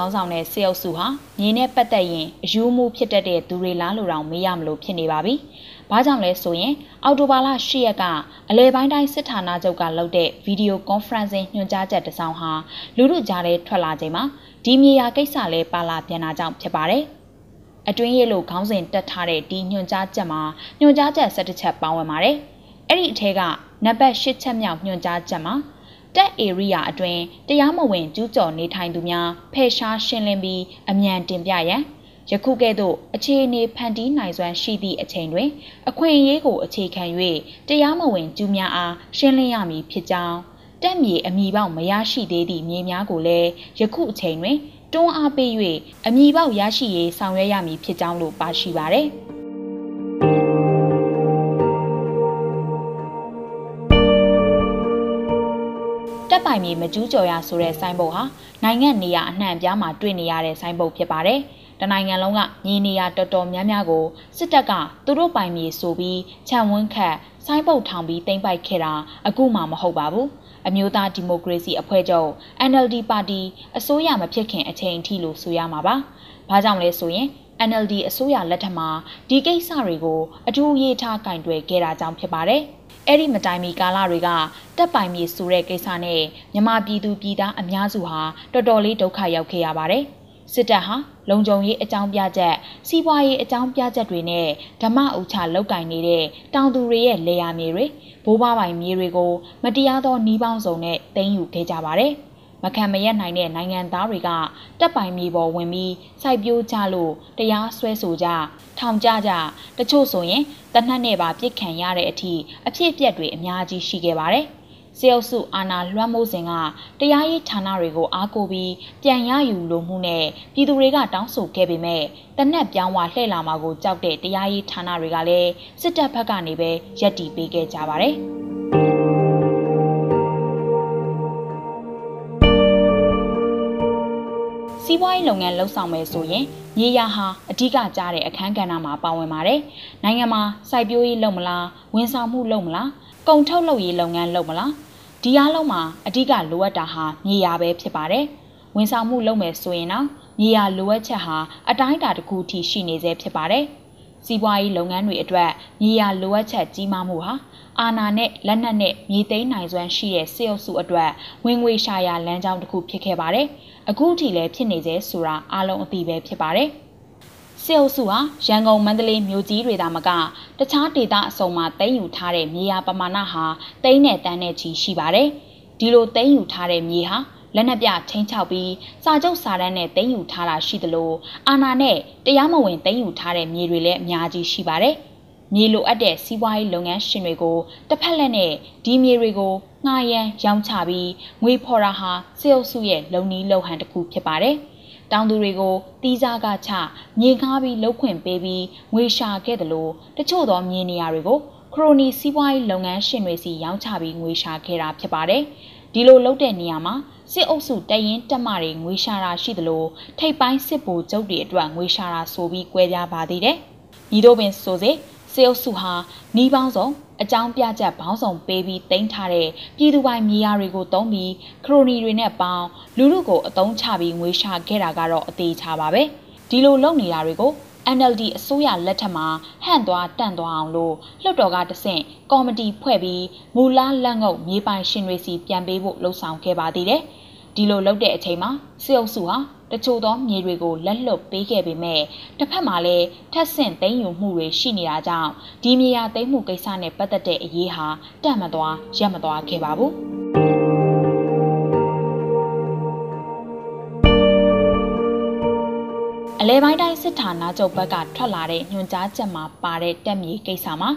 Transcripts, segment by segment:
ခေါင်းဆောင်တဲ့စေအုပ်စုဟာမြေနဲ့ပတ်သက်ရင်အယူမှုဖြစ်တတ်တဲ့သူတွေလားလို့တောင်မေးရမလို့ဖြစ်နေပါပြီ။ဘာကြောင့်လဲဆိုရင် အော်တိုဘာလ10ရက်ကအလဲပိုင်းတိုင်းစစ်ဌာနချုပ်ကလုပ်တဲ့ဗီဒီယိုကွန်ဖရင့်စင်ညွှန်ကြားချက်တစ်စောင်ဟာလူလူကြားထဲထွက်လာချိန်မှာဒီမြေယာကိစ္စလဲပါလာပြန်တာကြောင့်ဖြစ်ပါတယ်။အတွင်းရလို့ခေါင်းစဉ်တက်ထားတဲ့ဒီညွှန်ကြားချက်မှာညွှန်ကြားချက်17ချက်ပါဝင်ပါတယ်။အဲ့ဒီအထက်ကနံပါတ်8ချက်မြောက်ညွှန်ကြားချက်မှာ တက် area အတွင်းတရားမဝင်ကျူးကျော်နေထိုင်သူများဖယ်ရှားရှင်းလင်းပြီးအမြန်တင်ပြရန်ယခုကဲ့သို့အခြေအနေဖန်တီးနိုင်စွမ်းရှိသည့်အချိန်တွင် အခွင့်အရေးကိုအခြေခံ၍တရားမဝင်ကျူးများအားရှင်းလင်းရမည်ဖြစ်ကြောင်းတက်မြေအမိပေါက်မရရှိသေးသည့်မြေများကိုလည်းယခုအချိန်တွင်တွန်းအားပေး၍အမိပေါက်ရရှိရေးဆောင်ရွက်ရမည်ဖြစ်ကြောင်းလို့ပါရှိပါသည်။ က်ပိုင်မြေမကျူးကျော်ရဆိုတဲ့ဆိုင်းဘုတ်ဟာနိုင်ငံနေရာအနှံ့အပြားမှာတွေ့နေရတဲ့ဆိုင်းဘုတ်ဖြစ်ပါတယ်။တနိုင်ငံလုံးကမြေနေရာတော်တော်များများကိုစစ်တပ်ကသူတို့ပိုင်မြေဆိုပြီးခြံဝန်းခတ်ဆိုင်းဘုတ်ထောင်ပြီးတင်ပိုက်ခဲ့တာအခုမှမဟုတ်ပါဘူး။အမျိုးသားဒီမိုကရေစီအဖွဲ့ချုပ် NLD ပါတီအစိုးရမဖြစ်ခင်အချိန်အထိလို့ဆိုရမှာပါ။ဘာကြောင့်လဲဆိုရင် NLD အစိုးရလက်ထက်မှာဒီကိစ္စတွေကိုအထူးရေးထားကင်တွယ်ခဲ့တာကြောင့်ဖြစ်ပါတယ်။အဲ့ဒီမတိုင်မီကာလတွေကတက်ပိုင်မြေဆိုတဲ့ကိစ္စနဲ့မြမပြည်သူပြည်သားအများစုဟာတော်တော်လေးဒုက္ခရောက်ခဲ့ရပါတယ်။စစ်တပ်ဟာလုံခြုံရေးအကြောင်းပြချက်စီးပွားရေးအကြောင်းပြချက်တွေနဲ့ဓမ္မဥချလောက်ကင်နေတဲ့တောင်သူတွေရဲ့လေယာမြေတွေဘိုးဘပိုင်မြေတွေကို မတရားသောနှီးပေါင်းစုံနဲ့တင်ယူခဲ့ကြပါတယ်။ မခံမရက်နိုင်တဲ့နိုင်ငံသားတွေကတပ်ပိုင်မြေပေါ်ဝင်ပြီးစိုက်ပျိုးကြလို့တရားစွဲဆိုကြထောင်ကြကြတချို့ဆိုရင်တနတ်နဲ့ပါပြစ်ခံရတဲ့အထိအဖြစ်အပျက်တွေအများကြီးရှိခဲ့ပါတယ်။စေအုပ်စုအာဏာလွှမ်းမိုးစဉ်ကတရားရေးဌာနတွေကိုအားကိုပြီးပြန်ရယူလိုမှုနဲ့ပြည်သူတွေကတောင်းဆိုခဲ့ပေမဲ့တနက်ပြောင်းဝလှည့်လာမှာကိုကြောက်တဲ့တရားရေးဌာနတွေကလည်းစစ်တပ်ဘက်ကနေပဲရက်တီပေးခဲ့ကြပါတယ်။ စီးပွားရေးလုပ်ငန်းလှုပ်ဆောင်မယ်ဆိုရင်မြေယာဟာအဓိကကျတဲ့အခန်းကဏ္ဍမှာပါဝင်ပါတယ်။နိုင်ငံမှာစိုက်ပျိုးရေးလုပ်မလား၊ဝန်ဆောင်မှုလုပ်မလား၊ကုန်ထုတ်လုပ်ရေးလုပ်ငန်းလုပ်မလားဒီအားလုံးမှာအဓိကလိုအပ်တာဟာမြေယာပဲဖြစ်ပါတယ်။ဝန်ဆောင်မှုလုပ်မယ်ဆိုရင်တော့မြေယာလိုအပ်ချက်ဟာအတိုင်းအတာတစ်ခုထိရှိနေသေးဖြစ်ပါတယ်။စီးပွားရေးလုပ်ငန်းတွေအတွက်မြေယာလိုအပ်ချက်ကြီးမားမှုဟာအာဏာနဲ့လက်နက်နဲ့မြေသိမ်းနိုင်စွမ်းရှိတဲ့စေအုပ်စုအတွက်ဝင်ငွေရှာရလမ်းကြောင်းတစ်ခုဖြစ်ခဲ့ပါတယ်။ အခုထိလည်းဖြစ်နေသေးဆိုတာအားလုံးအသိပဲဖြစ်ပါတယ်။စေအုပ်စုဟာရန်ကုန်မန္တလေးမြို့ကြီးတွေသာမကတခြားဒေသအစုံမှာသိမ်းယူထားတဲ့မြေယာပမာဏဟာသိန်းနဲ့တန်းနဲ့ချီရှိပါတယ်။ဒီလိုသိမ်းယူထားတဲ့မြေဟာလက်နက်ပြချင်းချောက်ပြီးစာချုပ်စာတမ်းနဲ့သိမ်းယူထားတာရှိသလိုအာဏာနဲ့တရားမဝင်သိမ်းယူထားတဲ့မြေတွေလည်းအများကြီးရှိပါတယ်။မြေလိုအပ်တဲ့စီးပွားရေးလုပ်ငန်းရှင်တွေကိုတစ်ဖက်လက်နဲ့ဒီမြေတွေကို ငှားရမ်းရောင်းချပြီးငွေဖော်တာဟာစေအုပ်စုရဲ့လုံနီးလုံဟန်တစ်ခုဖြစ်ပါတယ်။တောင်သူတွေကိုတီးစားကချမြေကားပြီးလှုပ်ခွင့်ပေးပြီးငွေရှာခဲ့တယ်လို့တချို့သောမြေနေရာတွေကိုခရိုနီစီးပွားရေးလုပ်ငန်းရှင်တွေစီရောင်းချပြီးငွေရှာခဲ့တာဖြစ်ပါတယ်။ဒီလိုလုပ်တဲ့နေရာမှာစစ်အုပ်စုတရင်တက်မတွေငွေရှာတာရှိသလိုထိပ်ပိုင်းစစ်ဗိုလ်ချုပ်တွေအတွက်ငွေရှာတာဆိုပြီး꿰ပြပါသေးတယ်။ဤသို့ပင်ဆိုစေစေအုပ်စုဟာနှီးပေါင်းစုံ အကြောင်းပြချက်ဘောင်းဆောင်ပေးပြီးတင်ထားတဲ့ပြည်သူပိုင်မြေယာတွေကိုတုံးပြီးခရိုနီတွေနဲ့ပေါင်းလူလူကိုအတုံးချပြီးငွေရှာခဲ့တာကတော့အသေးချပါပဲဒီလိုလုပ်နေတာတွေကို NLD အစိုးရလက်ထက်မှာဟန့်သွားတန့်သွားအောင်လို့လွှတ်တော်ကတဆင့်ကော်မတီဖွဲ့ပြီးမူလားလက်ငုပ်မြေပိုင်ရှင်တွေစီပြန်ပေးဖို့လှုံ့ဆော်ခဲ့ပါသေးတယ် ဒီလိုလုပ်တဲ့အချိန်မှာစစ်အုပ်စုဟာတချို့သောမြေတွေကိုလက်လွတ်ပေးခဲ့ပေမဲ့တစ်ဖက်မှာလည်းထက်ဆင့်သိမ်းယူမှုတွေရှိနေတာကြောင့်ဒီမြေယာသိမ်းမှုကိစ္စနဲ့ပတ်သက်တဲ့အရေးဟာတန့်မသွားရပ်မသွားခဲ့ပါဘူး အလဲပိုင်းတိုင်းစစ်ဌာနချုပ်ဘက်ကထွက်လာတဲ့ညွှန်ကြားချက်မှာပါတဲ့တက်မြေကိစ္စမှာ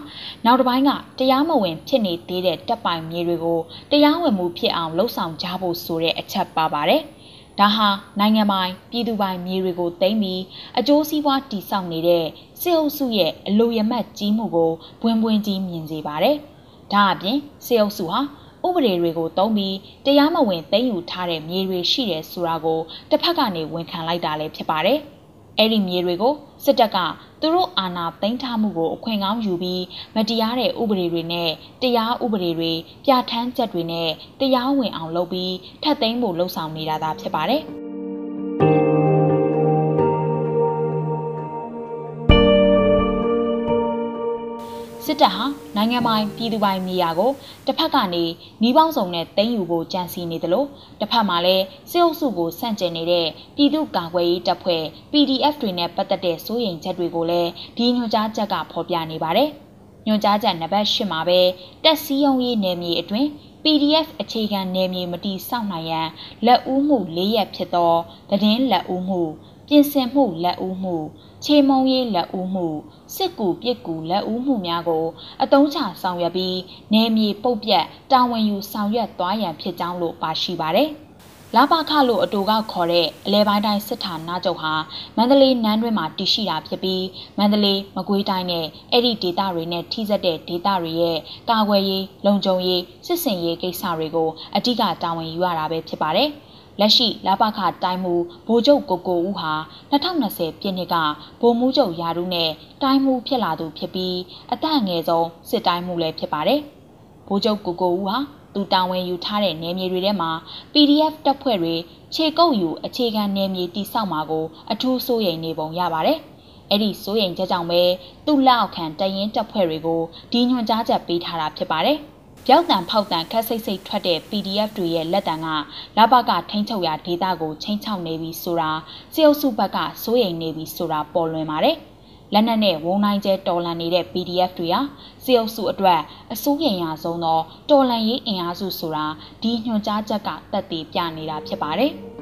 နောက်တစ်ပိုင်းကတရားမဝင်ဖြစ်နေသေးတဲ့တက်ပိုင်မြေတွေကိုတရားဝင်မှုဖြစ်အောင်လှုံ့ဆော်ကြဖို့ဆိုတဲ့အချက်ပါပါတယ်။ဒါဟာနိုင်ငံပိုင်ပြည်သူပိုင်မြေတွေကိုသိမ်းပြီးအကျိုးစီးပွားတည်ဆောက်နေတဲ့စစ်အုပ်စုရဲ့အလိုရမတ်ကြီးမှုကိုပွင့်ပွင့်ကြီးမြင်စေပါတယ်။ဒါအပြင်စစ်အုပ်စုဟာဥပဒေတွေကိုသုံးပြီးတရားမဝင်သိမ်းယူထားတဲ့မြေတွေရှိတယ်ဆိုတာကိုတစ်ဖက်ကနေဝန်ခံလိုက်တာလည်းဖြစ်ပါတယ်။ အဲ့ဒီမြေတွေကိုစစ်တပ်ကသူတို့အာဏာသိမ်းထားမှုကိုအခွင့်ကောင်းယူပြီးမတရားတဲ့ဥပဒေတွေနဲ့တရားဥပဒေတွေပြဋ္ဌာန်းချက်တွေနဲ့တရားဝင်အောင်လုပ်ပြီးထပ်သိမ်းဖို့လှုံ့ဆော်နေတာသာဖြစ်ပါတယ်။ နိုင်ငံပိုင်ပြည်သူပိုင်မြေယာကိုတစ်ဖက်ကနေနှီးပေါင်းစုံနဲ့တင်းယူဖို့ကြံစည်နေတယ်လို့တစ်ဖက်မှာလည်းစစ်အုပ်စုကိုဆန့်ကျင်နေတဲ့ပြည်သူ့ကာကွယ်ရေးတပ်ဖွဲ့ PDF တွေနဲ့ပတ်သက်တဲ့စိုးရိမ်ချက်တွေကိုလည်းဒီညွှန်ကြားချက်ကဖော်ပြနေပါတယ်။ညွှန်ကြားချက်နံပါတ်၈မှာပဲတက်စည်းရုံးရေးနယ်မြေအတွင်း PDF အခြေခံနယ်မြေမတီစောင့်နိုင်ရန်လက်ဦးမှု၄ရက်ဖြစ်သောသတင်းလက်ဦးမှု ပြင်ဆင်မှုလက်ဦးမှုခြေမုံရေးလက်ဦးမှုစစ်ကူပစ်ကူလက်ဦးမှုများကိုအတုံးချဆောင်ရွက်ပြီးနယ်မြေပုတ်ပြတ်တာဝန်ယူဆောင်ရွက်သွားရန်ဖြစ်ကြောင်းလို့ပါရှိပါတယ်။လာပါခလို့အတူကခေါ်တဲ့အလဲပိုင်းတိုင်းစစ်ဌာနချုပ်ဟာမန္တလေးနန်းတွင်းမှာတည်ရှိတာဖြစ်ပြီးမန္တလေးမကွေးတိုင်းနဲ့အဲ့ဒီဒေသတွေနဲ့ထိစပ်တဲ့ဒေသတွေရဲ့ကာကွယ်ရေးလုံခြုံရေးစစ်စင်ရေးကိစ္စတွေကိုအဓိကတာဝန်ယူရတာပဲဖြစ်ပါတယ်။ လက်ရှိလပခတိုင်းမူဗိုလ်ချုပ်ကိုကိုဦးဟာ2020ပြည့်နှစ်ကဗိုလ်မှူးချုပ်ရာထူးနဲ့တိုင်းမူဖြစ်လာသူဖြစ်ပြီးအသက်ငယ်ဆုံးစစ်တိုင်းမူလည်းဖြစ်ပါတယ်။ဗိုလ်ချုပ်ကိုကိုဦးဟာသူတာဝန်ယူထားတဲ့နယ်မြေတွေထဲမှာ PDF တပ်ဖွဲ့တွေခြေကုပ်ယူအခြေခံနယ်မြေတိစောက်မှာကိုအထူးစိုးရိမ်နေပုံရပါတယ်။အဲ့ဒီစိုးရိမ်ချက်ကြောင့်ပဲသူ့လက်အောက်ခံတရင်တပ်ဖွဲ့တွေကိုဒီညွှန်ကြားချက်ပေးထားတာဖြစ်ပါတယ်။ ပြောက်တံဖောက်တံခက်စိတ်စိတ်ထွက်တဲ့ PDF တွေရဲ့လက်တံကလဘကထိန်းချုပ်ရာဒေသကိုချင်းချောက်နေပြီဆိုတာစေအုပ်စုဘက်ကစိုးရိမ်နေပြီဆိုတာပေါ်လွင်ပါတယ်။လက်နက်နဲ့ဝုံနိုင်ကျဲတော်လန်နေတဲ့ PDF တွေဟာစေအုပ်စုအတွက်အစိုးရရဆုံးသောတော်လန်ရေးအင်အားစုဆိုတာဒီညွှန်ကြားချက်ကတက်တည်ပြနေတာဖြစ်ပါတယ်။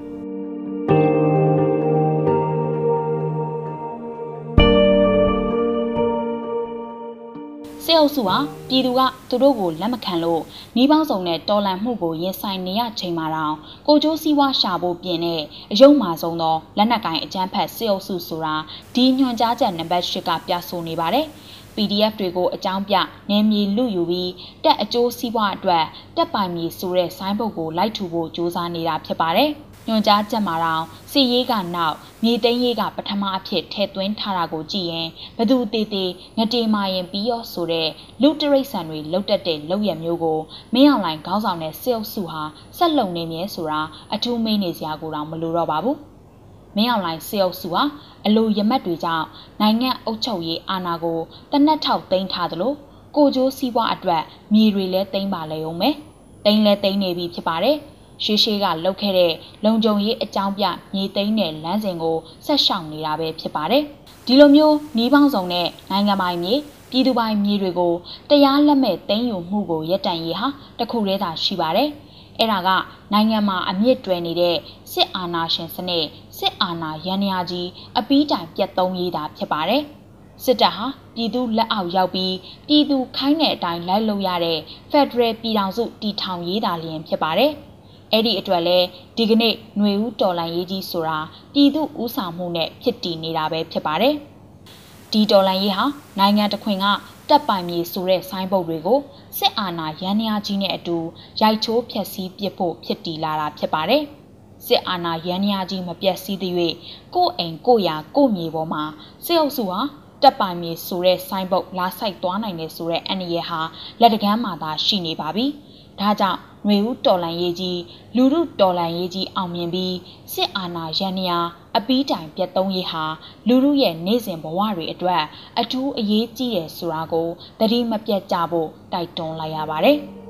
အုပ်စုဟာပြည်သူကသူတို့ကိုလက်မခံလို့နှီးပေါင်းစုံနဲ့တော်လန်မှုကိုရင်ဆိုင်နေရချိန်မှာတောင်ကိုကျိုးစည်းဝါရှာဖို့ပြင်တဲ့အယုံမာဆုံးသောလက်နက်ကိုင်အကြမ်းဖက်စစ်အုပ်စုဆိုတာဒီညွှန်ကြားချက်နံပါတ်၈ကပြဆိုနေပါတယ်။ PDF တွေကိုအကြောင်းပြနေမြေလူယူပြီးတက်အကျိုးစီးပွားအတွက်တက်ပိုင်မြေဆိုတဲ့ဆိုင်းဘုတ်ကိုလိုက်ထူဖို့စ조사နေတာဖြစ်ပါတယ်။ ညွှန်ကြားချက်မှာတော့စီရေးကနောက်မြေသိမ်းရေးကပထမအဖြစ်ထည့်သွင်းထားတာကိုကြည့်ရင်ဘသူတေတေငတေမာရင်ပြီးရောဆိုတဲ့လူတရိတ်ဆန်တွေလုတ်တက်တဲ့လောက်ရမျိုးကိုမင်းအောင်လိုင်ခေါင်းဆောင်တဲ့စစ်အုပ်စုဟာဆက်လုံနေမြဲဆိုတာအထူးမင်းနေစရာကိုတော့မလိုတော့ပါဘူးမင်းအောင်လိုင်စစ်အုပ်စုဟာအလိုရမက်တွေကြောင့်နိုင်ငံအုပ်ချုပ်ရေးအာဏာကိုတနက်ထောက်သိမ်းထားသလိုကိုကျိုးစည်းပွားအတွက်မြေတွေလည်းသိမ်းပါလေအောင်မယ်။သိမ်းလဲသိမ်းနေပြီဖြစ်ပါတယ်။ ရှေးရှေးကလှုပ်ခဲ့တဲ့လုံခြုံရေးအကြောင်းပြမြေသိမ်းတဲ့လမ်းစဉ်ကိုဆက်ရှောင်နေတာပဲဖြစ်ပါတယ်။ဒီလိုမျိုးနှီးပေါင်းစုံတဲ့နိုင်ငံပိုင်မြေပြည်သူပိုင်မြေတွေကိုတရားလက်မဲ့သိမ်းယူမှုကိုရပ်တန့်ရေးဟာတခုတည်းသာရှိပါတယ်။အဲ့ဒါကနိုင်ငံမှာအမြင့်တွယ်နေတဲ့စစ်အာဏာရှင်စနစ်စစ်အာဏာရန်ရာကြီးအပီးတိုင်ပြတ်သုံးရေးတာဖြစ်ပါတယ်။စစ်တပ်ဟာပြည်သူလက်အောက်ရောက်ပြီးပြည်သူခိုင်းတဲ့အတိုင်းလိုက်လုပ်ရတဲ့ Federal ပြည်ထောင်စုတည်ထောင်ရေးတာလျင်ဖြစ်ပါတယ်။ အဲ့ဒီအတွက်လဲဒီကနေ့ຫນွေဦးတော်လန်ရေးကြီးဆိုတာပြည်သူဥဆောင်မှုနဲ့ဖြစ်တည်နေတာပဲဖြစ်ပါတယ်။ဒီတော်လန်ရေးဟာနိုင်ငံတခွင်ကတက်ပိုင်မြေဆိုတဲ့ဆိုင်းဘုတ်တွေကိုစစ်အာဏာရန်ရာကြီးနဲ့အတူရိုက်ချိုးဖျက်ဆီးပစ်ဖို့ဖြစ်တည်လာတာဖြစ်ပါတယ်။စစ်အာဏာရန်ရာကြီးမပြတ်စည်းသေး၍ကိုယ့်အိမ်ကိုယ့်ယာကိုယ့်မြေပေါ်မှာစစ်အုပ်စုဟာတက်ပိုင်မြေဆိုတဲ့ဆိုင်းဘုတ်လာဆိုင်သွားနိုင်တယ်ဆိုတဲ့အန္တရာယ်ဟာလက်တကမ်းမှာသာရှိနေပါပြီ။ဒါကြောင့် ຫນွေဦးတော်လန်ရေးကြီးလူမှုတော်လန်ရေးကြီးအောင်မြင်ပြီးစစ်အာဏာရန်ရာအပီးတိုင်ပြတ်သုံးရေးဟာလူမှုရဲ့နေ့စဉ်ဘဝတွေအတွက်အထူးအရေးကြီးတယ်ဆိုတာကိုသတိမပြတ်ကြဖို့တိုက်တွန်းလိုက်ရပါတယ်။